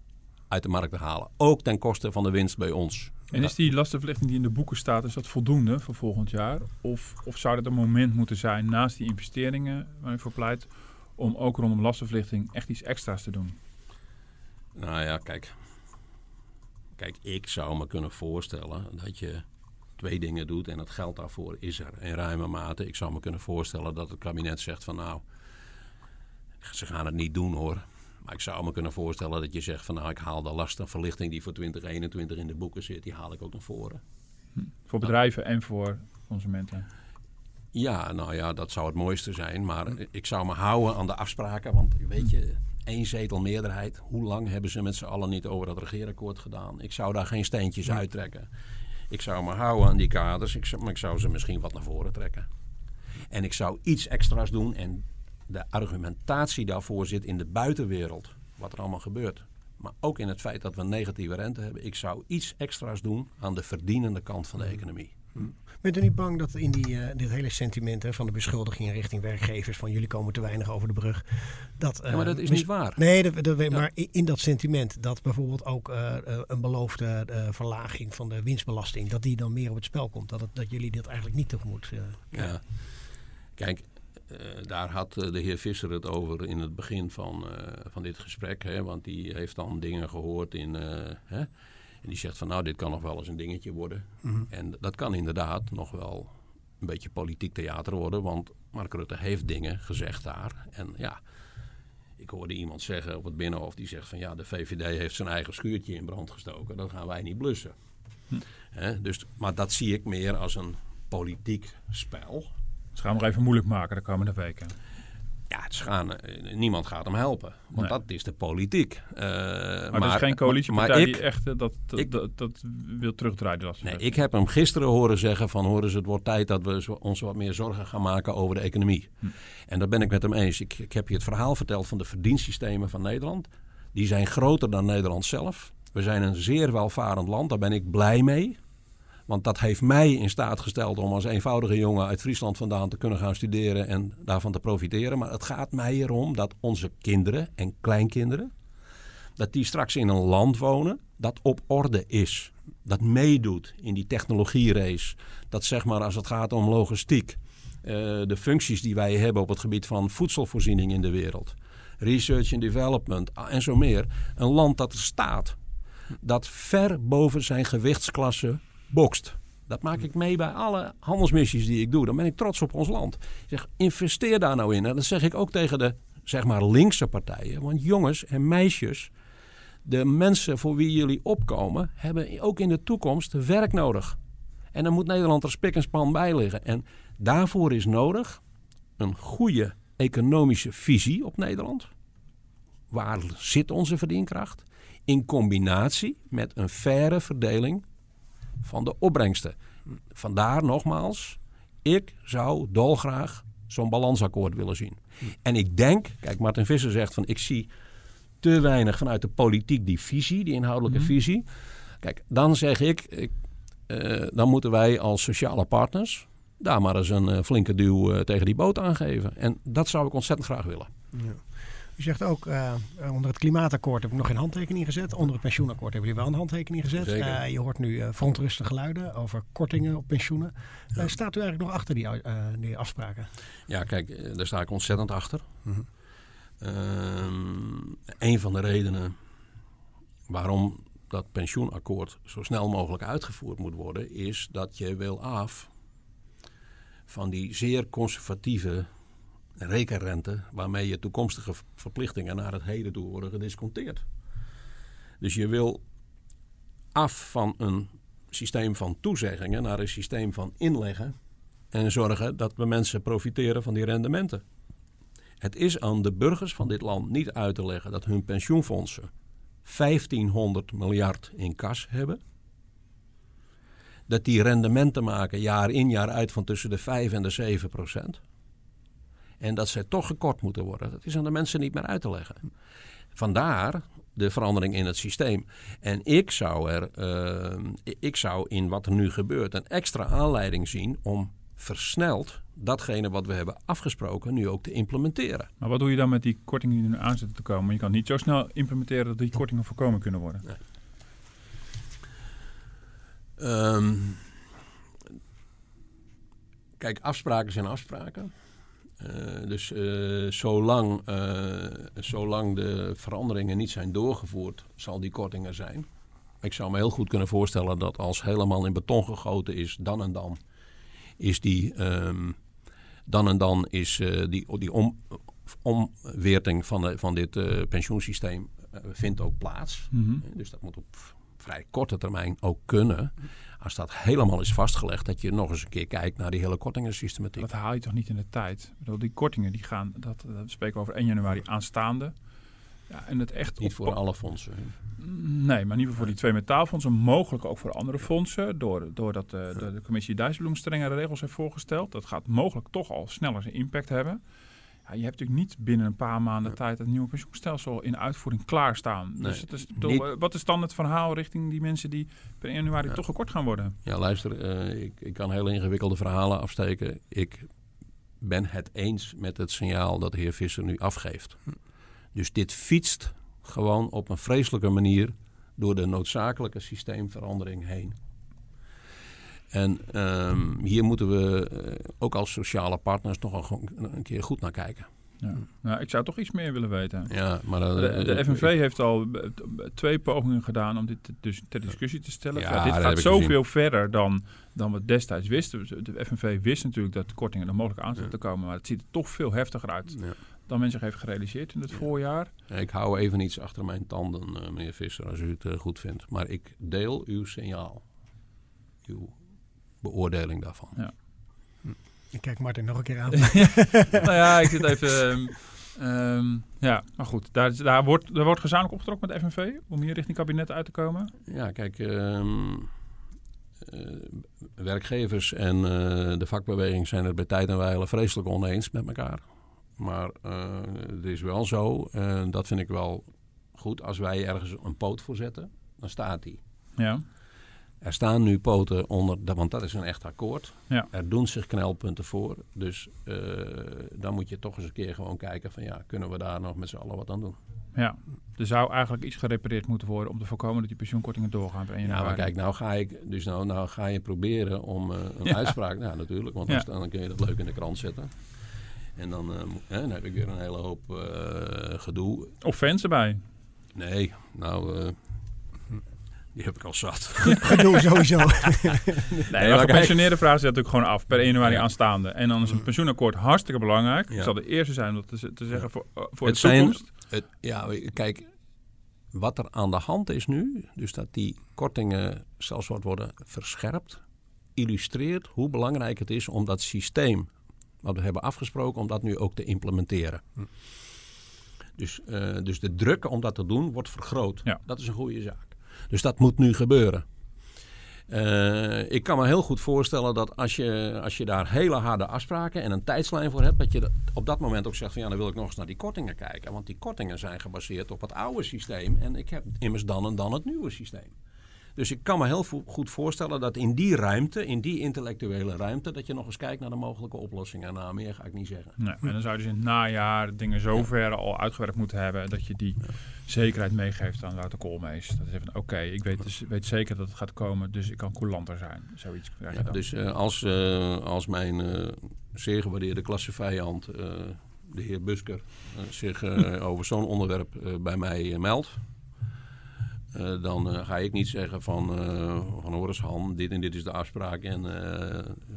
C: uit de markt te halen. Ook ten koste van de winst bij ons.
D: En is die lastenverlichting die in de boeken staat, is dat voldoende voor volgend jaar? Of, of zou dat een moment moeten zijn naast die investeringen waar u voor pleit, om ook rondom lastenverlichting echt iets extra's te doen?
C: Nou ja, kijk. Kijk, ik zou me kunnen voorstellen dat je twee dingen doet en het geld daarvoor is er in ruime mate. Ik zou me kunnen voorstellen dat het kabinet zegt van nou, ze gaan het niet doen hoor. Maar ik zou me kunnen voorstellen dat je zegt van nou, ik haal de lastenverlichting die voor 2021 in de boeken zit, die haal ik ook naar voren.
D: Hm. Voor bedrijven en voor consumenten?
C: Ja, nou ja, dat zou het mooiste zijn. Maar ik zou me houden aan de afspraken. Want weet je, één zetel meerderheid. Hoe lang hebben ze met z'n allen niet over dat regeerakkoord gedaan? Ik zou daar geen steentjes uittrekken. Ik zou me houden aan die kaders. Ik zou, maar ik zou ze misschien wat naar voren trekken. En ik zou iets extra's doen. En de argumentatie daarvoor zit in de buitenwereld. Wat er allemaal gebeurt. Maar ook in het feit dat we negatieve rente hebben. Ik zou iets extra's doen aan de verdienende kant van de economie.
B: Bent u niet bang dat in die, uh, dit hele sentiment hè, van de beschuldiging richting werkgevers van jullie komen te weinig over de brug. Dat,
C: uh, ja, maar dat is niet waar.
B: Nee, dat, dat, ja. maar in dat sentiment dat bijvoorbeeld ook uh, een beloofde verlaging van de winstbelasting, dat die dan meer op het spel komt. Dat, het, dat jullie dat eigenlijk niet tegemoet
C: ja. Kijk, daar had de heer Visser het over in het begin van, van dit gesprek. Hè, want die heeft dan dingen gehoord in. Hè, en die zegt van nou, dit kan nog wel eens een dingetje worden. Mm-hmm. En dat kan inderdaad nog wel een beetje politiek theater worden. Want Mark Rutte heeft dingen gezegd daar. En ja, ik hoorde iemand zeggen op het Binnenhof, die zegt van ja, de VVD heeft zijn eigen schuurtje in brand gestoken. Dat gaan wij niet blussen. Hm. He, dus, maar dat zie ik meer als een politiek spel.
D: Ze gaan nog even moeilijk maken de komende weken.
C: Ja, het gaan, niemand gaat hem helpen. Want nee. dat is de politiek. Uh,
D: maar, maar er is geen coalitiepartij die echt dat, dat, ik, dat, dat, wil terugdraaien.
C: Nee, ik heb hem gisteren horen zeggen van... horen ze, het wordt tijd dat we ons wat meer zorgen gaan maken over de economie. Hm. En daar ben ik met hem eens. Ik, ik heb je het verhaal verteld van de verdiensystemen van Nederland. Die zijn groter dan Nederland zelf. We zijn een zeer welvarend land, daar ben ik blij mee. Want dat heeft mij in staat gesteld om als eenvoudige jongen uit Friesland vandaan te kunnen gaan studeren en daarvan te profiteren. Maar het gaat mij erom dat onze kinderen en kleinkinderen, dat die straks in een land wonen dat op orde is. Dat meedoet in die technologierace. Dat zeg maar als het gaat om logistiek. Uh, de functies die wij hebben op het gebied van voedselvoorziening in de wereld. Research and development en zo meer. Een land dat er staat. Dat ver boven zijn gewichtsklasse bokst. Dat maak ik mee bij alle handelsmissies die ik doe. Dan ben ik trots op ons land. Ik zeg, investeer daar nou in. En dat zeg ik ook tegen de zeg maar linkse partijen. Want jongens en meisjes, de mensen voor wie jullie opkomen, hebben ook in de toekomst werk nodig. En dan moet Nederland er spik en span bij liggen. En daarvoor is nodig een goede economische visie op Nederland. Waar zit onze verdienkracht? In combinatie met een faire verdeling van de opbrengsten. Vandaar nogmaals, ik zou dolgraag zo'n balansakkoord willen zien. En ik denk, kijk, Martin Visser zegt van ik zie te weinig vanuit de politiek die visie, die inhoudelijke mm -hmm. visie. Kijk, dan zeg ik, ik uh, dan moeten wij als sociale partners daar maar eens een uh, flinke duw uh, tegen die boot aangeven. En dat zou ik ontzettend graag willen.
B: Ja. U zegt ook, uh, onder het klimaatakkoord heb ik nog geen handtekening gezet. Onder het pensioenakkoord hebben jullie wel een handtekening gezet. Uh, je hoort nu verontrustige geluiden over kortingen op pensioenen. Ja. staat u eigenlijk nog achter die, die, afspraken?
C: Ja, kijk, daar sta ik ontzettend achter. Um, een van de redenen waarom dat pensioenakkoord zo snel mogelijk uitgevoerd moet worden... is dat je wil af van die zeer conservatieve rekenrente waarmee je toekomstige verplichtingen naar het heden toe worden gedisconteerd. Dus je wil af van een systeem van toezeggingen naar een systeem van inleggen en zorgen dat we mensen profiteren van die rendementen. Het is aan de burgers van dit land niet uit te leggen dat hun pensioenfondsen 1500 miljard in kas hebben. Dat die rendementen maken jaar in jaar uit van tussen de 5 en de 7 procent. En dat ze toch gekort moeten worden. Dat is aan de mensen niet meer uit te leggen. Vandaar de verandering in het systeem. En ik zou, er, uh, ik zou in wat er nu gebeurt een extra aanleiding zien om versneld datgene wat we hebben afgesproken nu ook te implementeren.
D: Maar wat doe je dan met die kortingen die er nu aan zitten te komen? Je kan niet zo snel implementeren dat die kortingen voorkomen kunnen worden. Nee.
C: Ehm, kijk, afspraken zijn afspraken. Uh, dus uh, zolang, uh, zolang de veranderingen niet zijn doorgevoerd, zal die kortingen zijn. Ik zou me heel goed kunnen voorstellen dat als helemaal in beton gegoten is, dan en dan is die, um, dan en dan is die, die om, omweerting van, de, van dit pensioensysteem vindt ook plaats. Mm -hmm. Dus dat moet op vrij korte termijn ook kunnen. Als dat helemaal is vastgelegd, dat je nog eens een keer kijkt naar die hele kortingensystematiek.
D: Dat haal je toch niet in de tijd? Ik bedoel, die kortingen die gaan, dat, dat spreken we over 1 januari aanstaande. Ja, en het echt
C: niet voor alle fondsen.
D: Nee, maar niet voor die twee metaalfondsen. Mogelijk ook voor andere fondsen. Doordat de, de, de commissie Dijsselbloem strengere regels heeft voorgesteld. Dat gaat mogelijk toch al sneller zijn impact hebben. Ja, je hebt natuurlijk niet binnen een paar maanden tijd het nieuwe pensioenstelsel in uitvoering klaarstaan. Nee, dus het is toch, wat is dan het verhaal richting die mensen die per 1 januari toch gekort gaan worden?
C: Ja, luister, uh, ik, ik kan hele ingewikkelde verhalen afsteken. Ik ben het eens met het signaal dat de heer Visser nu afgeeft. Dus dit fietst gewoon op een vreselijke manier door de noodzakelijke systeemverandering heen. En um, hier moeten we uh, ook als sociale partners nog een, een keer goed naar kijken.
D: Ja. Nou, ik zou toch iets meer willen weten.
C: Ja, maar,
D: de, de FNV ik, heeft al twee pogingen gedaan om dit dus ter discussie te stellen. Ja, ja, dit gaat zoveel verder dan, dan we destijds wisten. De FNV wist natuurlijk dat de kortingen er mogelijk aan zouden komen. Maar het ziet er toch veel heftiger uit dan men zich heeft gerealiseerd in het voorjaar.
C: Ik hou even iets achter mijn tanden, meneer Visser, als u het goed vindt. Maar ik deel uw signaal. Uw beoordeling daarvan.
D: Ja.
B: Ik kijk Martin nog een keer aan.
D: nou ja, ik zit even... Um, um, ja, maar goed. Daar, daar, wordt, daar wordt gezamenlijk opgetrokken met de FNV om hier richting kabinet uit te komen.
C: Ja, kijk... Um, uh, werkgevers en uh, de vakbeweging zijn het bij tijd en wijle vreselijk oneens met elkaar. Maar uh, het is wel zo, en dat vind ik wel goed, als wij ergens een poot voor zetten, dan staat die.
D: Ja.
C: Er staan nu poten onder, want dat is een echt akkoord.
D: Ja.
C: Er doen zich knelpunten voor. Dus uh, dan moet je toch eens een keer gewoon kijken van ja, kunnen we daar nog met z'n allen wat aan doen?
D: Ja, er zou eigenlijk iets gerepareerd moeten worden om te voorkomen dat die pensioenkortingen doorgaan.
C: Ja, maar kijk, nou ga ik, dus nou, nou ga je proberen om uh, een ja. uitspraak, nou natuurlijk, want ja. dan kun je dat leuk in de krant zetten. En dan, uh, hè, dan heb ik weer een hele hoop gedoe.
D: Of fans erbij?
C: Nee, nou die heb ik al zat.
B: Gedoe sowieso.
D: nee, maar gepensioneerde vragen zet natuurlijk gewoon af per 1 januari aanstaande. En dan is een pensioenakkoord hartstikke belangrijk. Ja. Ik zal de eerste zijn om te, te zeggen voor, uh, voor
C: het
D: de toekomst.
C: Zijn, het, ja, kijk, wat er aan de hand is nu, dus dat die kortingen zelfs wat worden verscherpt, illustreert hoe belangrijk het is om dat systeem wat we hebben afgesproken, om dat nu ook te implementeren. Hm. Dus, uh, dus de druk om dat te doen wordt vergroot.
D: Ja.
C: Dat is een goede zaak. Dus dat moet nu gebeuren. Uh, ik kan me heel goed voorstellen dat als je, als je daar hele harde afspraken en een tijdslijn voor hebt, dat je op dat moment ook zegt van ja, dan wil ik nog eens naar die kortingen kijken. Want die kortingen zijn gebaseerd op het oude systeem en ik heb immers dan en dan het nieuwe systeem. Dus ik kan me heel goed voorstellen dat in die ruimte, in die intellectuele ruimte, dat je nog eens kijkt naar de mogelijke oplossingen. Nou, meer ga ik niet zeggen.
D: Nee, en dan zou je dus in het najaar dingen zover ja. al uitgewerkt moeten hebben dat je die zekerheid meegeeft aan Wouter Koolmees. Dat is even, oké, okay, ik weet, dus, weet zeker dat het gaat komen, dus ik kan coulanter zijn. Zoiets krijg je
C: ja, Dus uh, als, uh, als mijn uh, zeer gewaardeerde klassevijand, de heer Busker, zich over zo'n onderwerp bij mij meldt uh, dan uh, ga ik niet zeggen van, uh, van hoor eens Han, dit en dit is de afspraak. En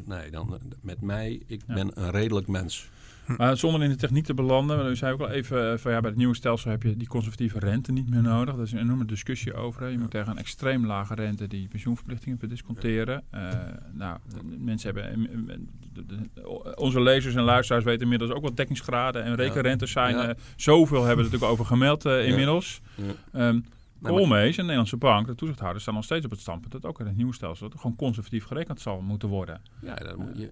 C: nee, dan met mij, ik ja. ben een redelijk mens.
D: Maar zonder in de techniek te belanden, u zei ook al even van ja, bij het nieuwe stelsel heb je die conservatieve rente niet meer nodig. Dat is een enorme discussie over. Je moet tegen een extreem lage rente die pensioenverplichtingen verdisconteren. nou, mensen hebben, onze lezers en luisteraars weten inmiddels ook wat dekkingsgraden en rekenrentes zijn. Zoveel hebben we natuurlijk over gemeld inmiddels. Um, Koolmees en de Nederlandse bank, de toezichthouders, staan nog steeds op het standpunt dat ook in het nieuwe stelsel gewoon conservatief gerekend zal moeten worden.
C: Ja, dat moet je,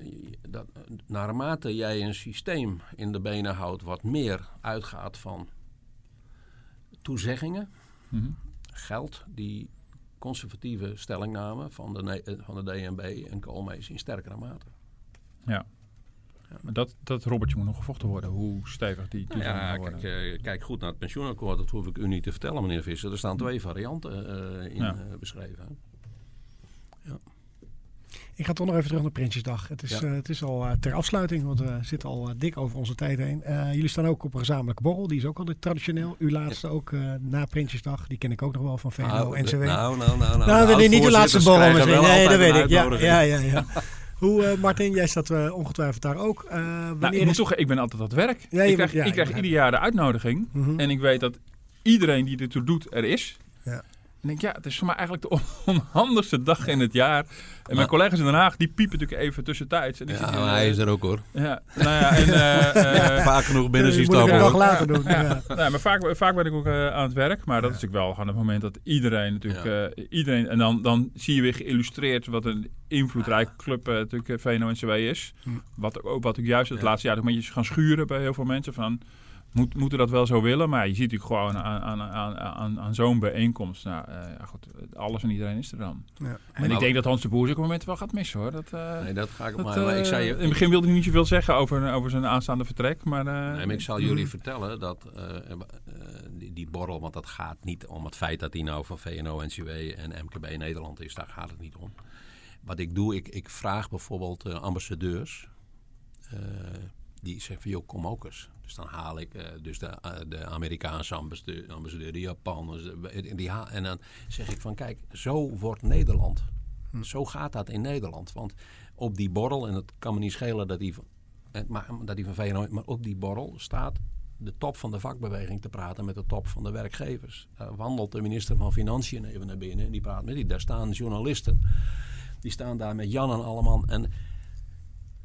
C: dat, naarmate jij een systeem in de benen houdt wat meer uitgaat van toezeggingen, mm -hmm. geld die conservatieve stellingname van de, van de DNB en Koolmees in sterkere mate.
D: Ja. Maar dat, dat robbertje moet nog gevochten worden, hoe stevig die
C: nou ja, kijk, uh, kijk goed naar het pensioenakkoord, dat hoef ik u niet te vertellen, meneer Visser. Er staan twee varianten uh, in ja. uh, beschreven. Ja.
B: Ik ga toch nog even terug naar Prinsjesdag. Het is,
C: Ja.
B: eh, het is al eh, ter afsluiting, want we zitten al eh, dik over onze tijd heen. Eh, jullie staan ook op een gezamenlijke borrel. Die is ook altijd traditioneel. Uw laatste ook eh, na Prinsjesdag. Die ken ik ook nog wel van VNO,
C: Nou,
B: NCW.
C: Nou, nou, nou. nou,
B: Nou, we niet de laatste borrel misschien. Nee, dat weet ik. Ja, ja. ja. Hoe, eh, Martin, jij staat eh, ongetwijfeld daar ook. Eh,
D: Nou,
B: wanneer
D: ik moet
B: is...
D: toegeven, ik ben altijd aan het werk.
B: Ja,
D: ik
B: bent-
D: krijg,
B: ja,
D: ik
B: ik
D: krijg ieder jaar de uitnodiging.
B: Mhm.
D: En ik weet dat iedereen die ertoe doet, er is.
B: Ja.
D: En ik denk, ja, het is voor mij eigenlijk de onhandigste dag in het jaar. En mijn collega's in Den Haag, die piepen natuurlijk even tussentijds. En ik
C: Ja, maar
D: eh,
C: hij is er ook hoor.
D: Ja, nou ja, en... eh, eh,
C: Vaak genoeg binnen zien
B: ik
C: stappen.
B: dag
C: hoor.
B: later doen.
D: Ja.
B: Ja.
D: Nee, maar vaak, vaak ben ik ook eh, aan het werk. Maar dat is natuurlijk wel gewoon het moment dat iedereen natuurlijk... eh, iedereen, en dan, dan zie je weer geïllustreerd wat een invloedrijke club eh, natuurlijk VNO-NCW is.
B: Hm.
D: Wat ook wat ook juist het
C: Ja.
D: laatste jaar een beetje is gaan schuren bij heel veel mensen. Van, moet, moeten dat wel zo willen? Maar je ziet natuurlijk gewoon aan, aan, aan, aan, aan zo'n bijeenkomst. Nou, eh, ja, goed, alles en iedereen is er dan.
B: Ja.
D: En ik denk dat Hans de Boer zich op momenten wel gaat missen hoor. Dat, eh,
C: Nee, dat ga ik
D: dat,
C: maar. maar ik zei
D: eh,
C: je,
D: in het begin wilde hij niet zoveel zeggen over, over zijn aanstaande vertrek. Maar, eh,
C: Nee, maar ik zal jullie vertellen dat eh, eh, die, die borrel, want dat gaat niet om het feit dat hij nou van VNO, NCW en MKB Nederland is, daar gaat het niet om. Wat ik doe, ik, ik vraag bijvoorbeeld eh, ambassadeurs, eh, die zeggen van joh, kom ook eens. Dus dan haal ik eh, dus de, eh, de Amerikaanse ambassadeur, ambassadeur de Japanners, de- die ha- en dan zeg ik van kijk, zo wordt Nederland. Zo gaat dat in Nederland. Want op die borrel, en het kan me niet schelen dat die van, eh, maar, dat die van VNO, maar op die borrel staat de top van de vakbeweging te praten met de top van de werkgevers. Daar wandelt de minister van Financiën even naar binnen en die praat met die. Daar staan journalisten. Die staan daar met Jan en allemaal. En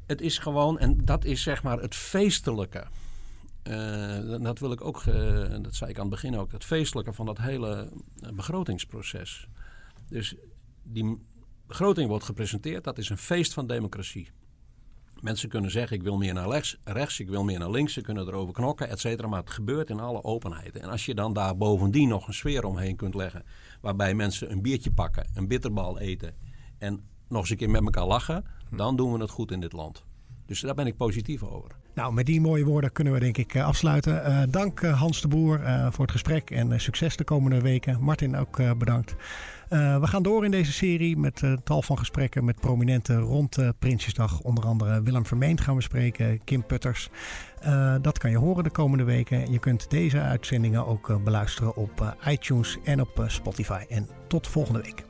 C: het is gewoon, en dat is zeg maar het feestelijke. Eh, dat- wil ik ook, eh, dat zei ik aan het begin ook, het feestelijke van dat hele eh, begrotingsproces. Dus die begroting wordt gepresenteerd, dat is een feest van democratie. Mensen kunnen zeggen, ik wil meer naar rechts, rechts ik wil meer naar links. Ze kunnen erover knokken, et cetera. Maar het gebeurt in alle openheid. En als je dan daar bovendien nog een sfeer omheen kunt leggen... waarbij mensen een biertje pakken, een bitterbal eten... en nog eens een keer met elkaar lachen... dan doen we het goed in dit land. Dus daar ben ik positief over.
B: Nou, met die mooie woorden kunnen we denk ik eh, afsluiten. Eh, dank eh, Hans de Boer voor het gesprek en succes de komende weken. Martin ook bedankt. We gaan door in deze serie met tal van gesprekken met prominenten rond Prinsjesdag. Onder andere Willem Vermeend gaan we spreken, Kim Putters. Dat kan je horen de komende weken. Je kunt deze uitzendingen ook beluisteren op iTunes en op Spotify. En tot volgende week.